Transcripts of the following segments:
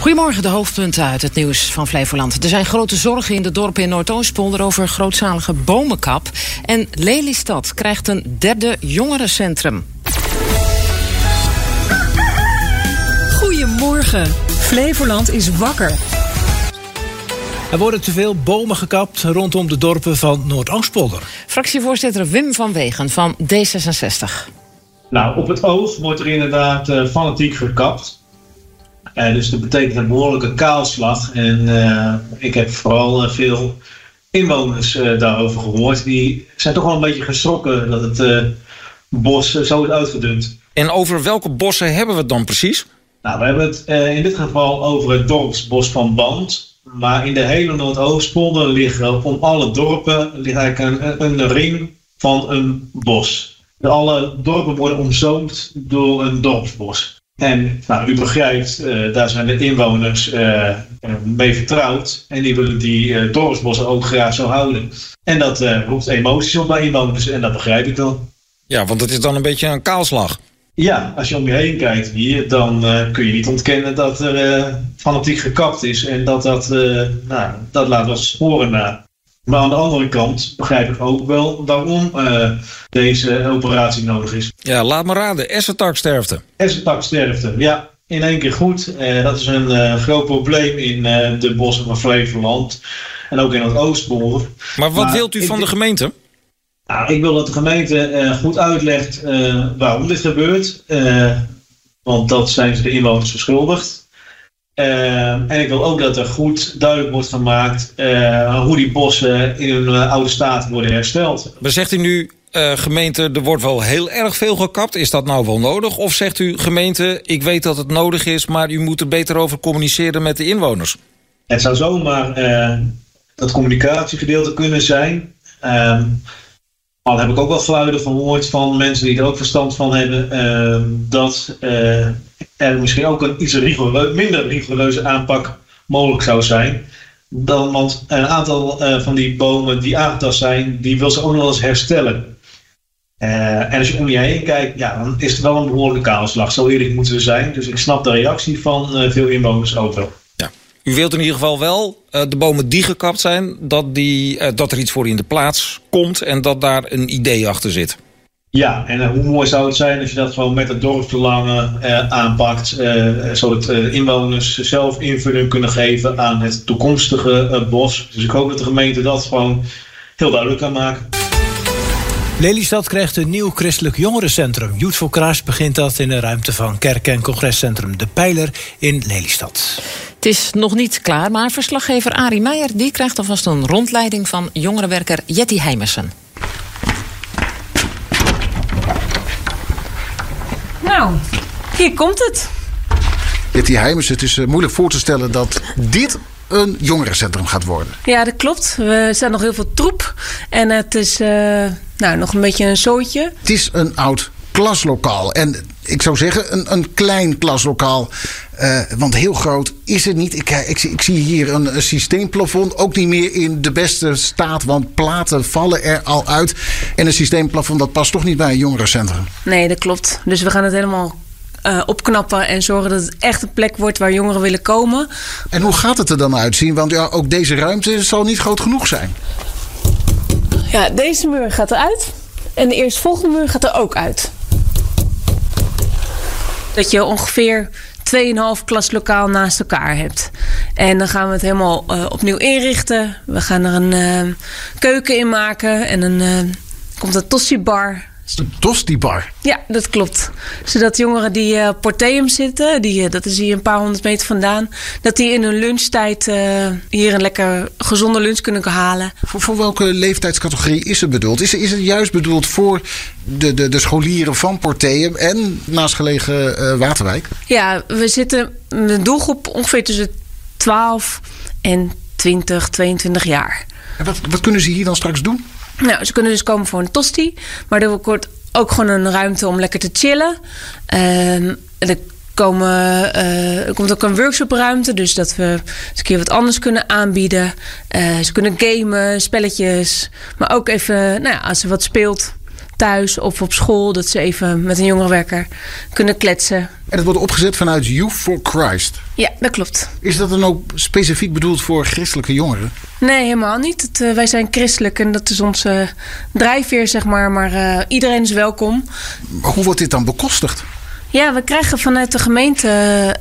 Goedemorgen, de hoofdpunten uit het nieuws van Flevoland. Er zijn grote zorgen in de dorpen in Noordoostpolder over grootzalige bomenkap. En Lelystad krijgt een derde jongerencentrum. Goedemorgen. Flevoland is wakker. Er worden te veel bomen gekapt rondom de dorpen van Noordoostpolder. Fractievoorzitter Wim van Wegen van D66. Nou, op het oog wordt er inderdaad uh, fanatiek gekapt. Uh, dus dat betekent een behoorlijke kaalslag. En uh, ik heb vooral veel inwoners daarover gehoord. Die zijn toch wel een beetje geschrokken dat het bos zo is uitgedund. En over welke bossen hebben we het dan precies? Nou, we hebben het in dit geval over het dorpsbos van Band. Maar in de hele Noordoostpolder liggen om alle dorpen ligt eigenlijk een, een ring van een bos. Alle dorpen worden omzoomd door een dorpsbos. En nou, u begrijpt, uh, daar zijn de inwoners uh, mee vertrouwd. En die willen die uh, dorpsbossen ook graag zo houden. En dat roept emoties op bij inwoners. En dat begrijp ik dan. Ja, want het is dan een beetje een kaalslag. Ja, als je om je heen kijkt hier, dan kun je niet ontkennen dat er fanatiek gekapt is. En dat dat, nou, dat laat wel sporen na. Maar aan de andere kant begrijp ik ook wel waarom uh, deze operatie nodig is. Ja, laat me raden. Essentaksterfte. Essentaksterfte, ja. In één keer goed. Uh, dat is een uh, groot probleem in de bossen van Flevoland. En ook in het Oostpolder. Maar wat maar wilt u van de gemeente? Nou, ik wil dat de gemeente goed uitlegt waarom dit gebeurt. want dat zijn ze de inwoners verschuldigd. Uh, en ik wil ook dat er goed duidelijk wordt gemaakt uh, hoe die bossen in hun uh, oude staat worden hersteld. Maar zegt u nu, gemeente, er wordt wel heel erg veel gekapt. Is dat nou wel nodig? Of zegt u, gemeente, ik weet dat het nodig is... maar u moet er beter over communiceren met de inwoners? Het zou zomaar dat communicatiegedeelte kunnen zijn... Ehm, al heb ik ook wel geluiden gehoord van mensen die er ook verstand van hebben, uh, dat er misschien ook een iets minder rigoureuze aanpak mogelijk zou zijn. Dan, want een aantal uh, van die bomen die aangetast zijn, die wil ze ook nog eens herstellen. en als je om je heen kijkt, ja, dan is het wel een behoorlijke kaalslag. Zo eerlijk moeten we zijn. Dus ik snap de reactie van veel inwoners ook wel. U wilt in ieder geval wel de bomen die gekapt zijn... Dat, die, dat er iets voor in de plaats komt en dat daar een idee achter zit. Ja, en uh, hoe mooi zou het zijn als je dat gewoon met het dorpsbelangen aanpakt... zodat inwoners zelf invulling kunnen geven aan het toekomstige bos. Dus ik hoop dat de gemeente dat gewoon heel duidelijk kan maken. Lelystad krijgt een nieuw christelijk jongerencentrum. Youth for Christ begint dat in de ruimte van kerk- en congrescentrum De Pijler in Lelystad. Het is nog niet klaar, maar verslaggever Arie Meijer... die krijgt alvast een rondleiding van jongerenwerker Jetty Heimersen. Nou, hier komt het. Jetty Heimersen, het is eh, moeilijk voor te stellen dat dit een jongerencentrum gaat worden. Ja, dat klopt. We zijn nog heel veel troep. En het is uh, nou, nog een beetje een zootje. Het is een oud klaslokaal. En ik zou zeggen, een, een klein klaslokaal. Uh, want heel groot is het niet. Ik, ik, ik zie hier een, een, systeemplafond. Ook niet meer in de beste staat. Want platen vallen er al uit. En een systeemplafond dat past toch niet bij een jongerencentrum. Nee, dat klopt. Dus we gaan het helemaal uh, opknappen en zorgen dat het echt een plek wordt waar jongeren willen komen. En hoe gaat het er dan uitzien? Want ja, ook deze ruimte zal niet groot genoeg zijn. Ja, deze muur gaat eruit. En de eerstvolgende muur gaat er ook uit. Dat je ongeveer 2,5 klaslokaal naast elkaar hebt. En dan gaan we het helemaal uh, opnieuw inrichten. We gaan er een uh, keuken in maken en een, uh, komt een tosti-bar een tosti-bar? Ja, dat klopt. Zodat jongeren die uh, Porteum zitten, die, uh, dat is hier een paar honderd meter vandaan, dat die in hun lunchtijd uh, hier een lekker gezonde lunch kunnen halen. Voor, voor welke leeftijdscategorie is het bedoeld? Is, is het juist bedoeld voor de, de, de scholieren van Porteum en naastgelegen Waterwijk? Ja, we zitten een doelgroep ongeveer tussen 12 en 20, 22 jaar. En wat, wat kunnen ze hier dan straks doen? Nou, ze kunnen dus komen voor een tosti. Maar er wordt ook gewoon een ruimte om lekker te chillen. Um, er, komen, er komt ook een workshopruimte. Dus dat we eens een keer wat anders kunnen aanbieden. Uh, ze kunnen gamen, spelletjes. Maar ook even, nou ja, als er wat speelt thuis of op school. Dat ze even met een jongerenwerker kunnen kletsen. En het wordt opgezet vanuit Youth for Christ. Ja, dat klopt. Is dat dan ook specifiek bedoeld voor christelijke jongeren? Nee, helemaal niet. Het, uh, wij zijn christelijk en dat is onze drijfveer, zeg maar. Maar uh, iedereen is welkom. Hoe wordt dit dan bekostigd? Ja, we krijgen vanuit de gemeente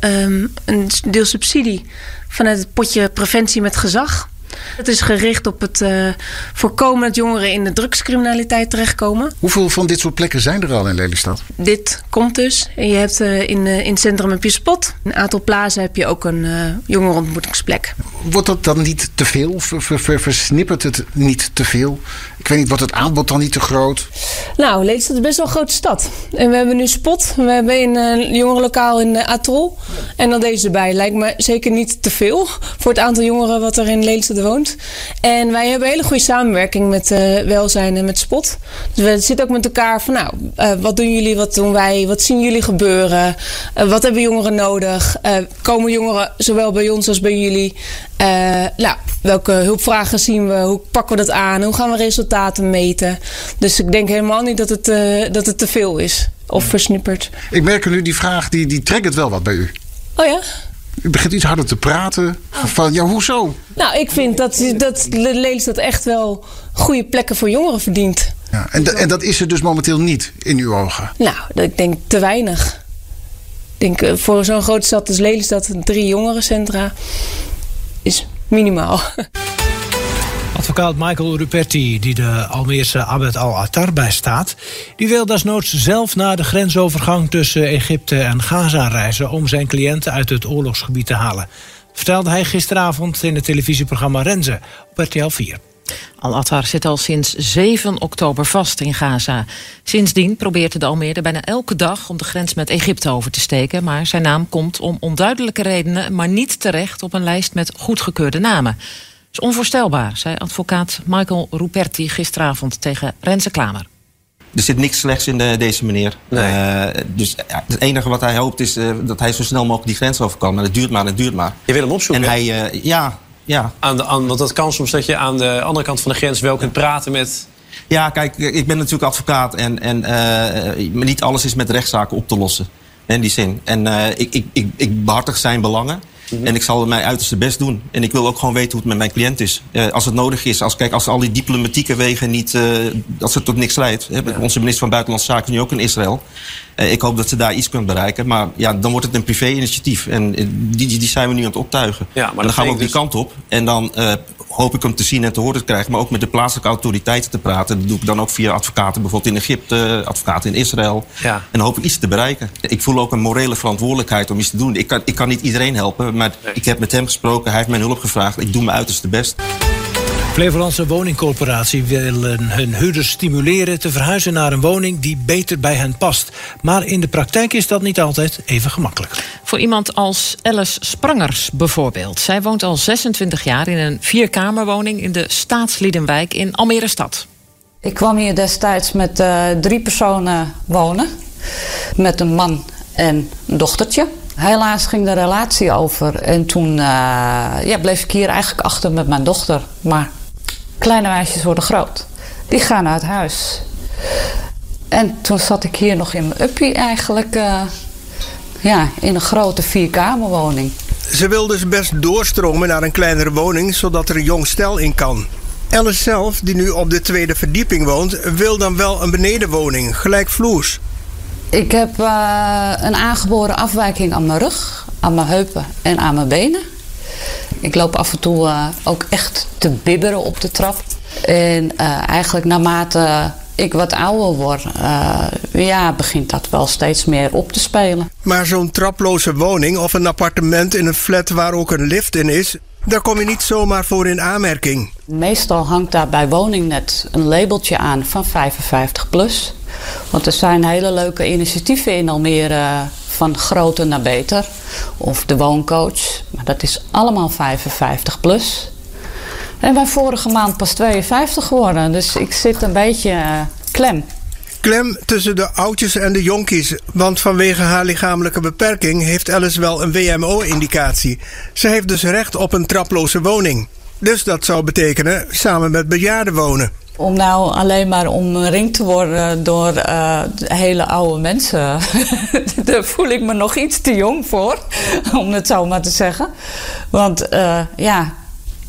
um, een deel subsidie vanuit het potje preventie met gezag. Het is gericht op het uh, voorkomen dat jongeren in de drugscriminaliteit terechtkomen. Hoeveel van dit soort plekken zijn er al in Lelystad? Dit komt dus. En je hebt uh, in, uh, in het centrum heb je Spot. In Atel Plaza heb je ook een jongerenontmoetingsplek. Wordt dat dan niet te veel? Ver, ver, versnippert het niet te veel? Ik weet niet, wordt het aanbod dan niet te groot? Nou, Lelystad is best wel een grote stad. En we hebben nu Spot. We hebben een jongerenlokaal in Atol. En dan deze erbij. Lijkt me zeker niet te veel voor het aantal jongeren wat er in Lelystad woont. En wij hebben een hele goede samenwerking met uh, welzijn en met Spot. Dus we zitten ook met elkaar van nou, uh, wat doen jullie, wat doen wij, wat zien jullie gebeuren, uh, wat hebben jongeren nodig, komen jongeren zowel bij ons als bij jullie. nou, welke hulpvragen zien we, hoe pakken we dat aan, hoe gaan we resultaten meten. Dus ik denk helemaal niet dat het, dat het te veel is of versnipperd. Ik merk nu die vraag, die, die trekt wel wat bij u. Oh ja? U begint iets harder te praten. Van, ja, hoezo? Nou, ik vind dat, dat Lelystad echt wel goede plekken voor jongeren verdient. Ja, en, en dat is er dus momenteel niet in uw ogen? Nou, ik denk te weinig. Ik denk voor zo'n grote stad als Lelystad, drie jongerencentra, is minimaal. Advocaat Michael Ruperti, die de Almeerse Abed al-Attar bijstaat, die wil desnoods zelf naar de grensovergang tussen Egypte en Gaza reizen om zijn cliënten uit het oorlogsgebied te halen. Vertelde hij gisteravond in het televisieprogramma Renze op RTL 4. Al-Attar zit al sinds 7 oktober vast in Gaza. Sindsdien probeert de Almeerde bijna elke dag om de grens met Egypte over te steken. Maar zijn naam komt om onduidelijke redenen maar niet terecht op een lijst met goedgekeurde namen is onvoorstelbaar, zei advocaat Michael Ruperti gisteravond tegen Renze Klamer. Er zit niks slechts in de, deze meneer. Nee. Uh, dus ja, het enige wat hij hoopt is uh, dat hij zo snel mogelijk die grens over kan. Maar het duurt maar, het duurt maar. Je wil hem opzoeken? En hij, uh, ja, ja. Aan de, aan, want dat kan soms dat je aan de andere kant van de grens wel kunt praten met... Ja, kijk, ik ben natuurlijk advocaat en, en niet alles is met rechtszaken op te lossen. In die zin. En ik, ik, ik, ik behartig zijn belangen. Mhm. En ik zal mijn uiterste best doen. En ik wil ook gewoon weten hoe het met mijn cliënt is. Uh, als het nodig is. Als, kijk, als al die diplomatieke wegen niet... Uh, als het tot niks leidt. Hè, ja. Onze minister van Buitenlandse Zaken is nu ook in Israël. Uh, ik hoop dat ze daar iets kunnen bereiken. Maar ja, dan wordt het een privé-initiatief. En die, die, die, zijn we nu aan het optuigen. Ja, maar dan gaan we ook dus... die kant op. En dan hoop ik hem te zien en te horen te krijgen. Maar ook met de plaatselijke autoriteiten te praten. Dat doe ik dan ook via advocaten bijvoorbeeld in Egypte. Advocaten in Israël. Ja. En dan hoop ik iets te bereiken. Ik voel ook een morele verantwoordelijkheid om iets te doen. Ik kan, ik kan niet iedereen helpen. Maar nee. ik heb met hem gesproken. Hij heeft mijn hulp gevraagd. Ik doe mijn uiterste best. Flevolandse Woningcorporatie wil hun huurders stimuleren te verhuizen naar een woning die beter bij hen past. Maar in de praktijk is dat niet altijd even gemakkelijk. Voor iemand als Alice Sprangers bijvoorbeeld. Zij woont al 26 jaar in een vierkamerwoning in de Staatsliedenwijk in Almere Stad. Ik kwam hier destijds met uh, drie personen wonen. Met een man en een dochtertje. Helaas ging de relatie over en toen uh, ja, bleef ik hier eigenlijk achter met mijn dochter. Maar kleine meisjes worden groot. Die gaan uit huis. En toen zat ik hier nog in mijn uppie eigenlijk. Uh, ja, in een grote vierkamerwoning. Ze wil dus best doorstromen naar een kleinere woning, zodat er een jong stel in kan. Alice zelf, die nu op de tweede verdieping woont, wil dan wel een benedenwoning, gelijkvloers. Ik heb uh, een aangeboren afwijking aan mijn rug, aan mijn heupen en aan mijn benen. Ik loop af en toe uh, ook echt te bibberen op de trap. En uh, eigenlijk naarmate ik wat ouder word, uh, ja, begint dat wel steeds meer op te spelen. Maar zo'n traploze woning of een appartement in een flat waar ook een lift in is, daar kom je niet zomaar voor in aanmerking. Meestal hangt daar bij woningnet een labeltje aan van 55 plus. Want er zijn hele leuke initiatieven in Almere van groter naar beter. Of de wooncoach. Maar dat is allemaal 55 plus. En ben vorige maand pas 52 geworden. Dus ik zit een beetje uh, klem. Klem tussen de oudjes en de jonkies. Want vanwege haar lichamelijke beperking heeft Alice wel een WMO-indicatie. Ze heeft dus recht op een traploze woning. Dus dat zou betekenen samen met bejaarden wonen. Om nou alleen maar omringd te worden door uh, hele oude mensen, daar voel ik me nog iets te jong voor, om het zo maar te zeggen. Want uh, ja,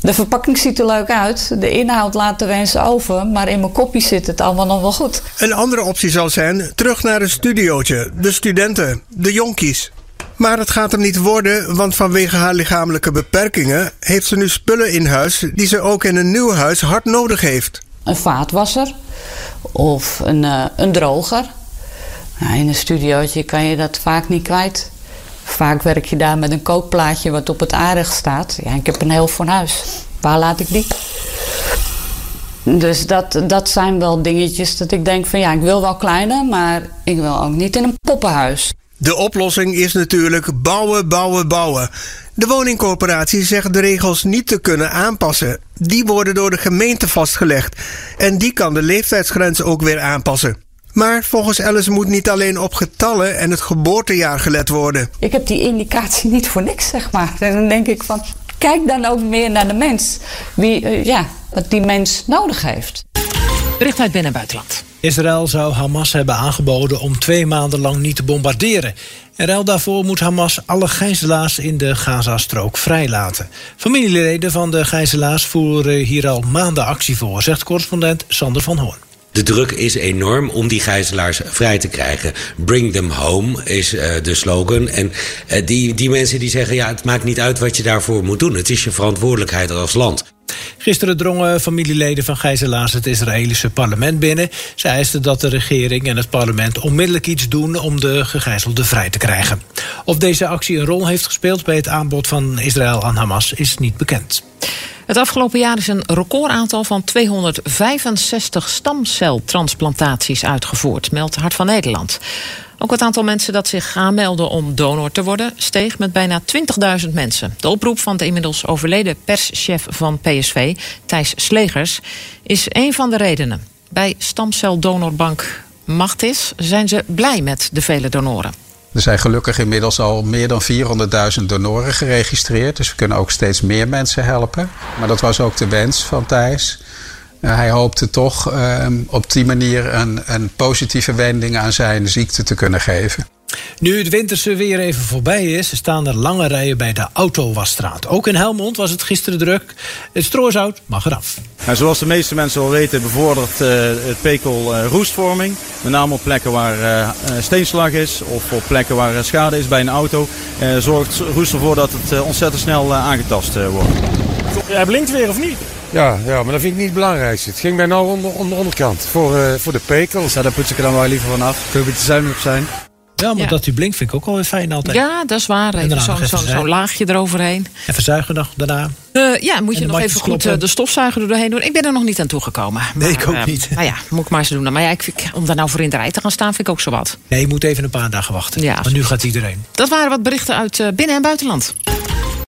de verpakking ziet er leuk uit, de inhoud laat de wens over, maar in mijn kopje zit het allemaal nog wel goed. Een andere optie zal zijn terug naar een studiootje, de studenten, de jonkies. Maar het gaat hem niet worden, want vanwege haar lichamelijke beperkingen heeft ze nu spullen in huis die ze ook in een nieuw huis hard nodig heeft. Een vaatwasser of een, uh, een droger. Nou, in een studiootje kan je dat vaak niet kwijt. Vaak werk je daar met een kookplaatje wat op het aardig staat. Ja, ik heb een heel fornuis. Waar laat ik die? Dus dat, dat zijn wel dingetjes dat ik denk van ja, ik wil wel kleiner, maar ik wil ook niet in een poppenhuis. De oplossing is natuurlijk bouwen, bouwen, bouwen. De woningcorporatie zegt de regels niet te kunnen aanpassen. Die worden door de gemeente vastgelegd. En die kan de leeftijdsgrens ook weer aanpassen. Maar volgens Alice moet niet alleen op getallen en het geboortejaar gelet worden. Ik heb die indicatie niet voor niks, zeg maar. En dan denk ik van, kijk dan ook meer naar de mens. Wie, uh, ja, wat die mens nodig heeft. Bericht uit binnen- en buitenland. Israël zou Hamas hebben aangeboden om twee maanden lang niet te bombarderen. En ruil daarvoor moet Hamas alle gijzelaars in de Gazastrook vrijlaten. Familieleden van de gijzelaars voeren hier al maanden actie voor, zegt correspondent Sander van Hoorn. De druk is enorm om die gijzelaars vrij te krijgen. Bring them home is uh, de slogan. En uh, die, die mensen die zeggen, ja, het maakt niet uit wat je daarvoor moet doen. Het is je verantwoordelijkheid als land. Gisteren drongen familieleden van gijzelaars het Israëlische parlement binnen. Ze eisten dat de regering en het parlement onmiddellijk iets doen om de gegijzelden vrij te krijgen. Of deze actie een rol heeft gespeeld bij het aanbod van Israël aan Hamas is niet bekend. Het afgelopen jaar is een recordaantal van 265 stamceltransplantaties uitgevoerd, meldt Hart van Nederland. Ook het aantal mensen dat zich aanmelden om donor te worden steeg met bijna 20.000 mensen. De oproep van de inmiddels overleden perschef van PSV, Thijs Slegers, is een van de redenen. Bij stamceldonorbank Machtis zijn ze blij met de vele donoren. Er zijn gelukkig inmiddels al meer dan 400.000 donoren geregistreerd. Dus we kunnen ook steeds meer mensen helpen. Maar dat was ook de wens van Thijs. Uh, hij hoopte toch uh, op die manier een, een positieve wending aan zijn ziekte te kunnen geven. Nu het winterse weer even voorbij is, staan er lange rijen bij de Autowasstraat. Ook in Helmond was het gisteren druk. Het stroozout mag eraf. Nou, zoals de meeste mensen wel weten bevordert uh, het pekel uh, roestvorming. Met name op plekken waar uh, steenslag is of op plekken waar schade is bij een auto. zorgt roest ervoor dat het ontzettend snel aangetast wordt. Hij blinkt weer of niet? Ja, ja, maar dat vind ik niet het belangrijkste. Het ging mij nou onder, onder onderkant. Voor, uh, voor de pekels. Ja, daar poets ik er dan wel liever vanaf. Kun je een beetje zuinig op zijn. Ja, maar ja. dat die blinkt vind ik ook wel weer fijn altijd. Ja, dat is waar. Even zo'n zo, zo laagje eroverheen. Even zuigen nog daarna. Uh, ja, moet je nog even goed uh, de stofzuiger er doorheen doen. Ik ben er nog niet aan toegekomen. Maar, nee, ik ook niet. Nou ja, moet ik maar eens doen. Maar ja, ik, om daar nou voor in de rij te gaan staan, vind ik ook zo wat. Nee, je moet even een paar dagen wachten. Ja, want nu gaat iedereen. Dat waren wat berichten uit binnen- en buitenland.